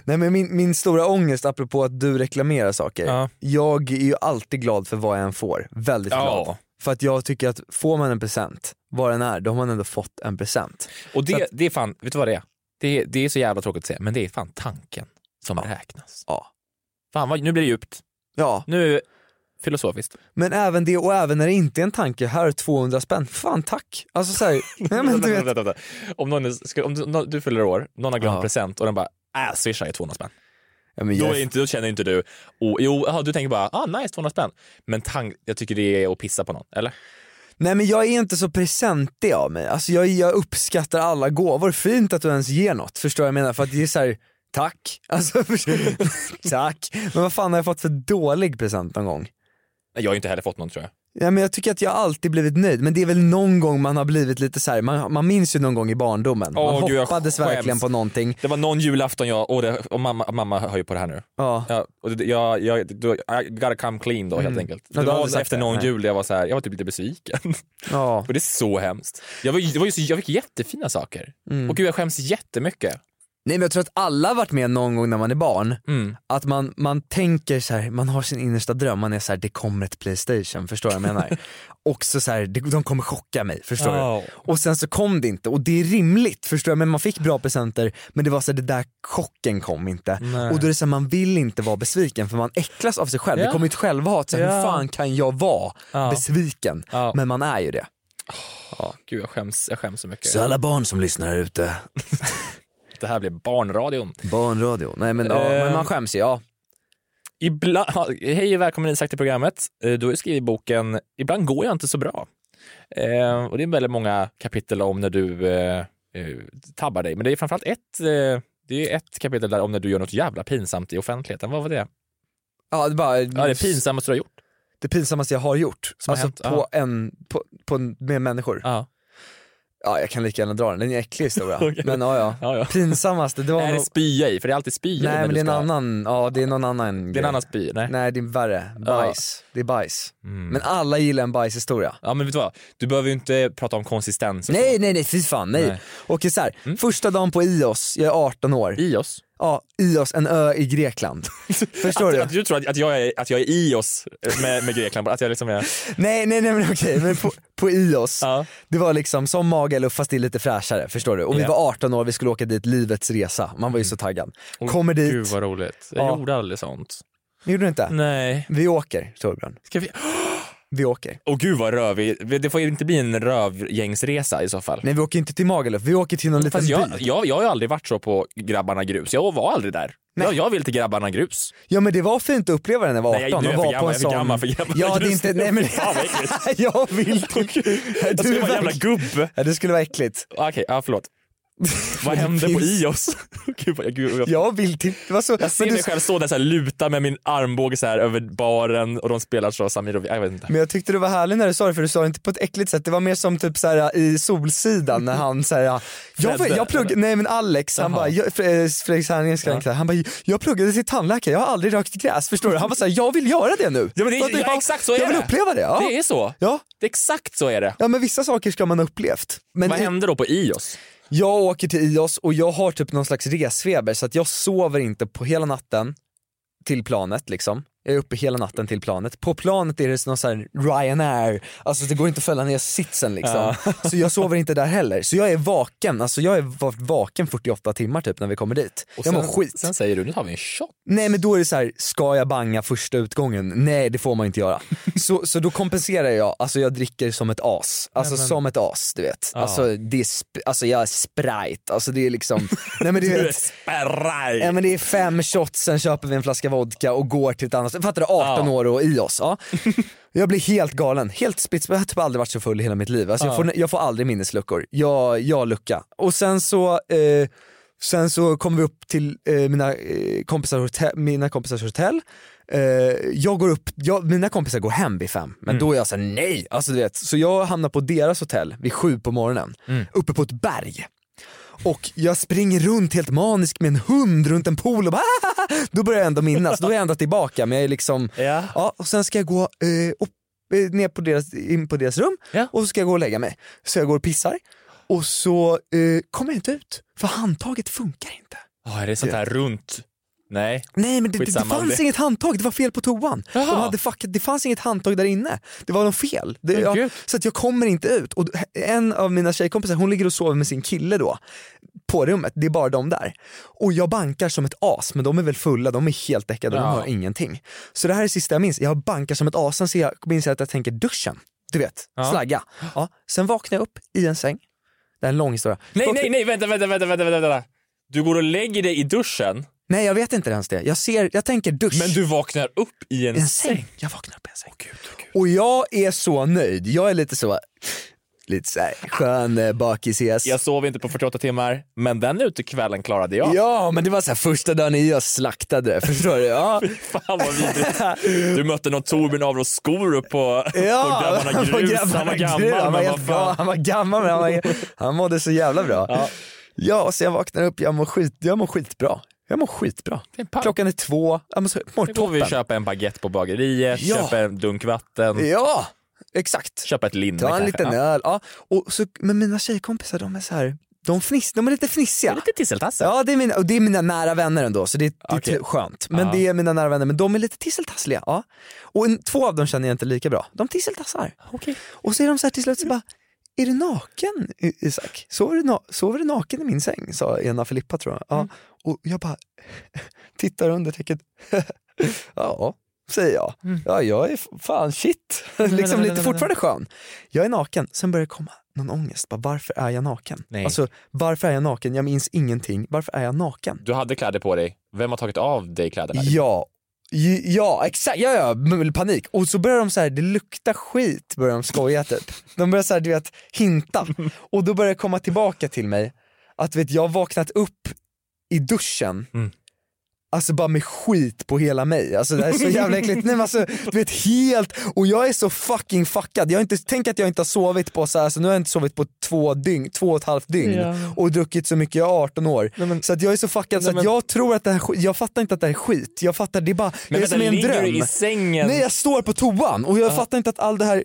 nej, men min, min stora ångest apropå att du reklamerar saker. Ja. Jag är ju alltid glad för vad jag än får, väldigt Ja. glad. För att jag tycker att får man en present, vad den är, då har man ändå fått en present. Och det, att- det är fan, vet du vad det är? Det, det är så jävla tråkigt att säga, men det är fan tanken som räknas. Ja. Fan, vad, nu blir det djupt. Ja. Nu filosofiskt. Men även det, och även när det inte är en tanke, här är 200 spänn, fan tack. Alltså såhär, nej men du vet, Vänta, vänta, vänta. Om, någon är, ska, om du, du fyller år, någon har glömt Ja. present och den bara, äh, swisha är 200 spänn. ja, men Då, jag, är inte, då känner inte du, oh, jo, aha, du tänker bara, ah nice 200 spänn. Men tank, jag tycker det är att pissa på någon, eller? Nej men jag är inte så presentig av mig, alltså jag, jag uppskattar alla gåvor, fint att du ens ger något, förstår jag vad jag menar? För att det är såhär, tack, alltså tack. Men vad fan har jag fått för dålig present någon gång? Jag har inte heller fått någon tror jag. Ja, men jag tycker att jag alltid blivit nöjd, men det är väl någon gång man har blivit lite så här, man, man minns ju någon gång i barndomen, man Åh, gud, hoppades verkligen på någonting. Det var någon julafton jag, och, det, och mamma, mamma hör ju på det här nu. Ja. Ja, och det, jag, jag, I gotta come clean då helt Mm. enkelt. Ja, Det var efter någon nej. jul där jag var så här, jag var typ lite besviken. Ja. Och det är så hemskt. Jag, var, det var ju så, jag fick jättefina saker. Mm. Och gud jag skäms jättemycket. Nej men jag tror att alla har varit med någon gång när man är barn, Mm. att man, man tänker så här, man har sin innersta dröm, man är så här, det kommer ett Playstation, förstår du vad jag menar? och så, så här, de kommer chocka mig, förstår Ja. du? Och sen så kom det inte, och det är rimligt, förstår du? Men man fick bra presenter, men det var så här, det där chocken kom inte. Nej. Och då är det så här, man vill inte vara besviken för man äcklas av sig själv, Ja. det kommer ett självhat, så här, Ja. hur fan kan jag vara Ja. besviken? Ja. Men man är ju det. Ja, gud jag skäms, jag skäms så mycket. Så alla barn som lyssnar här ute, Det här blir barnradion. barnradio, nej men, ja, Eh. men man skäms ju, ja. Ibland, hej och välkommen Isak till programmet. Eh, Du har ju skrivit boken Ibland går jag inte så bra. Eh, och det är väldigt många kapitel om när du eh, eh, tabbar dig. Men det är framförallt ett, eh, det är ett kapitel där om när du gör något jävla pinsamt i offentligheten. Vad var det? Ja, det, bara, Ja, det pinsammaste du har gjort. det pinsammaste jag har gjort. Som har alltså hänt, på en, på, på, med människor. Ja. Ja. jag kan lika gärna dra den, den är äcklig historia. Okej. Men ja, ja. Ja, ja. Pinsammaste, det var Är det nog... spya i? För det är alltid spya Nej men det är en ska- annan, ja det är någon annan Det är en annan spy? Nej. Nej det är värre, bajs. Det är bajs. Mm. Men alla gillar en bajshistoria. Ja men vet du vad? Du behöver ju inte prata om konsistens. Nej så. nej nej fy fan nej. Nej. Okej så här, Mm. första dagen på Ios, jag är 18 år. Ios? Ja, Ios, en ö i Grekland. Förstår att, du? Att du tror att, att, jag är, att jag är i oss med, med Grekland, att jag liksom är... Nej nej nej men okej, men på, på Ios, Ja. det var liksom som Magaluf fast det är lite fräschare, förstår du? Och vi Ja. var 18 år, vi skulle åka dit, livets resa, man var ju så taggad. Åh, Kommer dit, Gud vad roligt. Jag Ja. gjorde aldrig sånt. gjorde du inte? Nej. Vi åker Torbjörn, Ska vi... vi åker. Åh gud vad rövig. Det får ju inte bli en rövgängsresa i så fall. Nej vi åker inte till Magaluf, vi åker till någon liten Fast jag, by. jag, jag har ju aldrig varit så på Grabbarna Grus. Jag var aldrig där. Jag, jag vill till Grabbarna Grus. Ja men det var fint att uppleva det när jag var 18 Nej, jag och för vara på gammal, en jag är för sån... gammal för Grabbarna Ja det är Grus. inte, nej men Fan, vad äckligt. jag vill till... Jag skulle vara en jävla gubbe. Ja, det skulle vara äckligt. Okej, ja förlåt. Vad Det hände på Ios? Gud, vad- gud, jag, Jag vill till... Det så... jag ser mig du... själv stå där så här, luta med min armbåge så här över baren och de spelar så Samir och jag vet inte. men jag tyckte du var härlig när du sa det för du sa det inte på ett äckligt sätt, det var mer som typ såhär i Solsidan när han såhär, jag, Fredde, jag pluggade, nej men Alex, han bara, jag- Fre- Fredrik Herngren, han bara, jag pluggade till tandläkare, jag har aldrig rökt gräs, förstår du? Han var såhär, jag vill göra det nu. Ja, men det, ja, jag- exakt så är Jag vill det. uppleva det, ja. Det är så. Ja. Det exakt så är det. Ja men vissa saker ska man ha upplevt. Men Vad hände då på Ios? Jag åker till Ios och jag har typ någon slags resfeber så att jag sover inte på hela natten till planet liksom. Jag är uppe hela natten till planet. På planet är det någon sån här Ryanair, alltså det går inte att fälla ner sitsen liksom. Så jag sover inte där heller. Så jag är vaken, alltså jag är varit vaken 48 timmar typ när vi kommer dit. Och jag sen, mår skit. sen säger du, nu tar vi en shot. Nej men då är det så här, ska jag banga första utgången? Nej det får man inte göra. Så, så då kompenserar jag, alltså jag dricker som ett as. Alltså Nej, men- som ett as du vet. Ja. Alltså, det är alltså jag är sprite, alltså det är liksom, nej men du Du är vet. spärraj. Ja men det är fem shots, sen köper vi en flaska vodka och går till ett annat Fattar du? 18 år och i oss. Ja. Jag blir helt galen, helt spits, jag har typ aldrig varit så full i hela mitt liv. Alltså, jag, Ja. får, jag får aldrig minnesluckor. Jag, jag lucka. Och sen så eh, Sen så kommer vi upp till eh, mina, eh, kompisar hotell, mina kompisars hotell. Eh, jag går upp, jag, mina kompisar går hem vid fem, men Mm. då är jag såhär nej. Alltså, du vet, så jag hamnar på deras hotell vid sju på morgonen, Mm. uppe på ett berg. Och jag springer runt helt manisk med en hund runt en pool och bara Då börjar jag ändå minnas, då är jag ändå tillbaka men jag är liksom, ja. och sen ska jag gå eh, upp, eh, ner på deras, in på deras rum och så ska jag gå och lägga mig. Så jag går och pissar och så eh, kommer jag inte ut för handtaget funkar inte. Ja, är det sånt här runt? Nej. Nej men det, det, det fanns inget handtag, det var fel på toan. De hade fuckat, det fanns inget handtag där inne. Det var något fel. Det, jag, så att jag kommer inte ut. Och en av mina tjejkompisar hon ligger och sover med sin kille då på rummet, det är bara de där. Och jag bankar som ett as, men de är väl fulla, de är helt däckade, de hör ingenting. Så det här är det sista jag minns, jag bankar som ett as, sen ser jag, minns jag att jag tänker duschen, du vet, Ja. slagga. Ja. Sen vaknar jag upp i en säng, det är en lång historia. Nej, Vaknar- nej, nej, vänta, vänta, vänta, vänta, vänta. Du går och lägger dig i duschen, Nej jag vet inte ens det, jag, ser, jag tänker dusch. men du vaknar upp i en, en säng. säng. Jag vaknar upp i en säng. Och jag är så nöjd, jag är lite så, lite så här, skön eh, bakis Jag sov inte på 48 timmar, men den utekvällen klarade jag. Ja men det var så här, första dagen i jag slaktade det, förstår du? Ja. Fan vad vidrigt. Du mötte någon Torbjörn av och skor upp på, Ja, på Grabbarna Grus. Grabbarna han var Grus. gammal, han var, men vad fan. han var gammal men han, var, han mådde så jävla bra. Ja. Ja, så jag vaknar upp, jag mår, skit, jag mår skitbra. Jag mår skitbra. Klockan är två, jag mår, mår Nu går vi toppen. köpa en baguette på bageriet, Ja. köpa en dunk vatten, Ja, exakt. köpa ett linne Ta en kanske. liten Ja. öl. Ja. Och så, men mina tjejkompisar de är så här, de, fniss, de är lite fnissiga. Lite tisseltassel. Ja, det är, mina, och det är mina nära vänner ändå, så det, det är Okej. ty- skönt. Men Ja. det är mina nära vänner, men de är lite tisseltassliga. Ja. Och en, två av dem känner jag inte lika bra. De tisseltassar. Okej. Och så är de så här till slut så bara, är du naken Isak? Sover du, na- sover du naken i min säng? Sa ena Filippa tror jag. Ja. Mm. Och jag bara tittar under täcket. ja, säger jag. Mm. Ja, jag är fan shit. liksom lite fortfarande skön. Jag är naken, sen börjar det komma någon ångest. Bara, varför är jag naken? Nej. Alltså, varför är jag naken? Jag minns ingenting. Varför är jag naken? Du hade kläder på dig, vem har tagit av dig kläderna? Ja, ja exakt, ja, ja, panik. Och så börjar de så här, det luktar skit, börjar de skoja typ. De börjar så här, du vet, hinta. Och då börjar det komma tillbaka till mig, att vet, jag har vaknat upp i duschen, Mm alltså bara med skit på hela mig. Alltså det här är så jävla äckligt. Nej, men alltså, du vet helt, och jag är så fucking fuckad. Jag har inte, tänk att jag inte har sovit på så här, alltså, nu har jag inte sovit på två dygn, två och ett halvt dygn Ja. och druckit så mycket, jag är 18 år. så att jag är så fuckad så Nej, att men- jag tror att det här, jag fattar inte att det här är skit. Jag fattar, det är bara, Men jag är som en dröm. i sängen? Nej jag står på toan och jag Ja. fattar inte att all det här,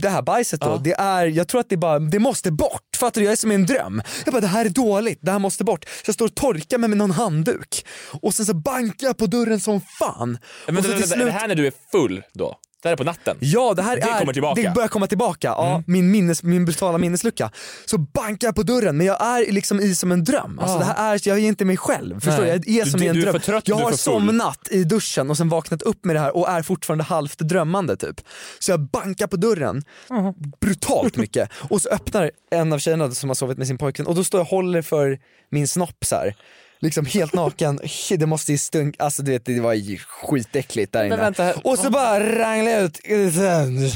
det här bajset då, Ja. det är, jag tror att det bara, det måste bort. Fattar du? Jag är som i en dröm. Jag bara det här är dåligt, det här måste bort. Så jag står och torkar mig med någon handduk och sen så bankar jag på dörren som fan. Men och så vänta, vänta, är det här när du är full då? Det här är på natten? Ja det här Det är, kommer tillbaka. det börjar komma tillbaka, ja, Mm. min, minnes, min brutala minneslucka. Så bankar jag på dörren men jag är liksom i som en dröm. Alltså Ja. det här är, jag är inte mig själv, förstår Nej. du? Jag är Du- som i en du är dröm. för trött, jag du är har somnat i duschen och sen vaknat upp med det här och är fortfarande halvt drömmande typ. Så jag bankar på dörren, brutalt mycket. Och så öppnar en av tjejerna som har sovit med sin pojkvän och då står jag och håller för min snopp så här. Liksom helt naken, det måste ju stunk, alltså du vet det var ju skitäckligt där inne. vänta. Och så bara ranglar jag ut,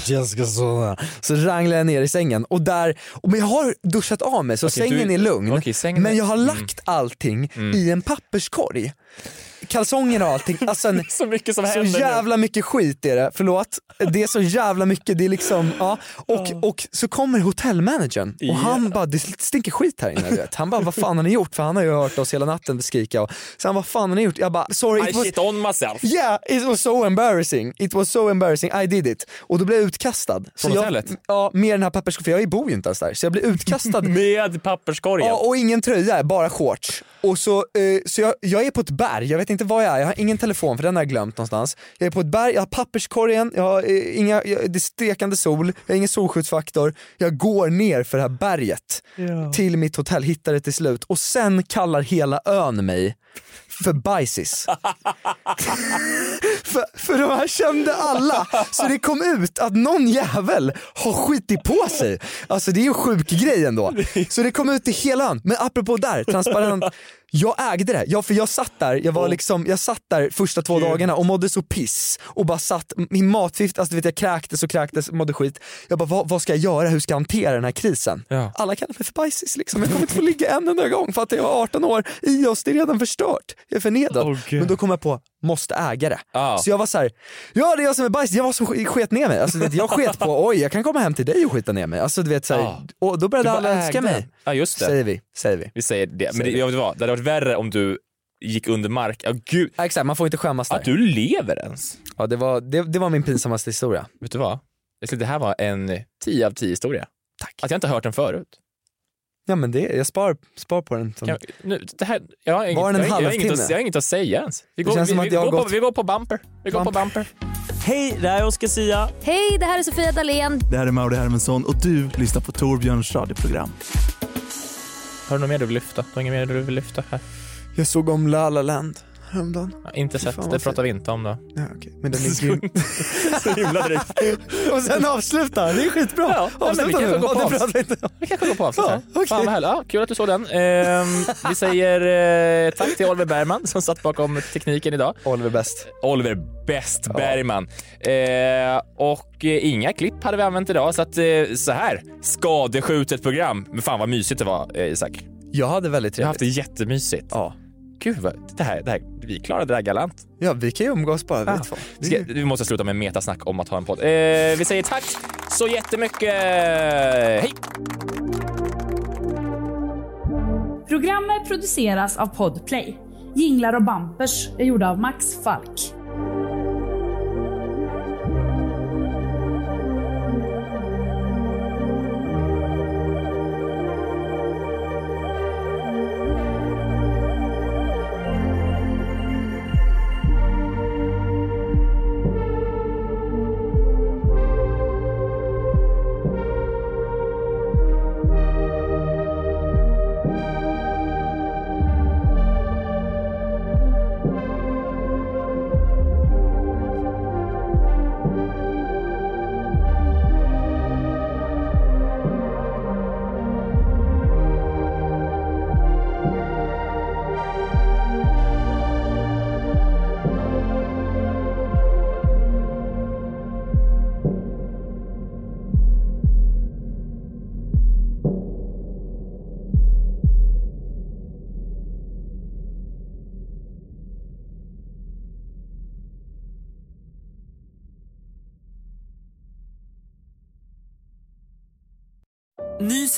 jag ska sova. Så ranglar jag ner i sängen och där, men jag har duschat av mig så Okej, sängen du- är lugn. okej, sängen men jag har Mm. lagt allting i en papperskorg. Kalsonger och allting, alltså en, Så mycket som så händer nu. jävla mycket skit är det, förlåt. Det är så jävla mycket, det är liksom, ja. Och, och så kommer hotellmanagern och han bara, det stinker skit här inne du vet. Han bara, vad fan har ni gjort? För han har ju hört oss hela natten skrika. Och, så han, vad fan har ni gjort? Jag bara, sorry. I was- shit on myself. Yeah, it was so embarrassing. It was so embarrassing, I did it. Och då blev jag utkastad. Så Från jag, hotellet? Ja, med den här papperskorgen, för jag bor ju inte ens där. Så jag blev utkastad. Med papperskorgen? Ja, och ingen tröja, bara shorts. Och så, eh, så jag, jag är på ett berg, jag vet inte inte var jag är, jag har ingen telefon för den har jag glömt någonstans. Jag är på ett berg, jag har papperskorgen, jag har eh, inga, jag, det är stekande sol, jag har ingen solskyddsfaktor. Jag går ner för det här berget Ja. till mitt hotell, hittar det till slut och sen kallar hela ön mig för bajsis. för, för de här kände alla, så det kom ut att någon jävel har skitit på sig. Alltså det är ju en sjuk grej ändå. Så det kom ut till hela ön. Men apropå där, transparent. Jag ägde det, ja, för jag satt där, jag var liksom, jag satt där första två dagarna och mådde så piss och bara satt, min matfift, alltså du vet jag kräktes och kräktes, mådde skit. Jag bara vad, vad ska jag göra, hur ska jag hantera den här krisen? Ja. Alla kallar mig för bajsis liksom, jag kommer inte få ligga en enda gång för att jag var 18 år i oss, det är redan förstört. Jag är förnedrad. Gud. Men då kom jag på, måste äga det. Ja. Så jag var så här, ja det är jag som är bajs, jag var som sk- sket ner mig. Alltså, vet, jag sket på, oj jag kan komma hem till dig och skita ner mig. Alltså, du vet, så här, Ja. och då började alla älska mig. Ja just det. Säger vi, säger vi. Vi säger det. Men Säger det, jag vet vad, det hade varit värre om du gick under mark. Ja gud, exakt, man får inte skämmas där. att du lever ens. Ja, det, var, det, det var min pinsammaste historia. Vet du vad? Det här var en 10 av 10 historia. Tack. Att jag inte hört den förut. Ja men det, jag spar, spar på den. Som, Kan, nu, det här, jag, har inget, Var den en jag, jag, inget halvtimme? att, jag har inget att säga ens. Vi går, vi, vi, jag har går på, gått- vi går på bumper. Vi går på bumper. Hej, det här är Oscar Sia. Hej, det här är Sofia Dalén. Det här är Mauri Hermansson och du lyssnar på Torbjörns radioprogram. Har du något mer du vill lyfta? Du har inget mer du vill lyfta här? Jag såg om La La Land häromdagen. Ja, inte Fy sett, fan, det pratar vi inte om då. Ja, okej. Men den är grym. Så himla direkt. och sen avsluta, det är skitbra. Ja, nej, men vi avsluta nu. på Ja, det avslut. pratar vi kanske går på avslut Ja. Fan vad härligt. Ja, kul att du såg den. Ehm, vi säger eh, tack till Oliver Bergman som satt bakom tekniken idag. Oliver bäst. Oliver Bäst Bergman. Eh, och eh, inga klipp hade vi använt idag så att eh, så här skadeskjutet program. Men fan vad mysigt det var eh, Isak. Jag hade väldigt Jag har trevligt. haft det jättemysigt. Ja. Gud vad, det här, det här, vi klarade det här galant. ja, vi kan ju umgås bara Ja. vi två. Vi, ska, vi måste sluta med metasnack om att ha en podd. Eh, vi säger tack så jättemycket. Hej! Programmet produceras av Podplay. Jinglar och bampers är gjorda av Max Falk.